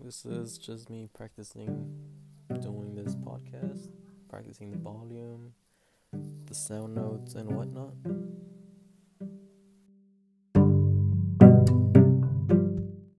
This is just me practicing doing this podcast, practicing the volume, the sound notes, and whatnot.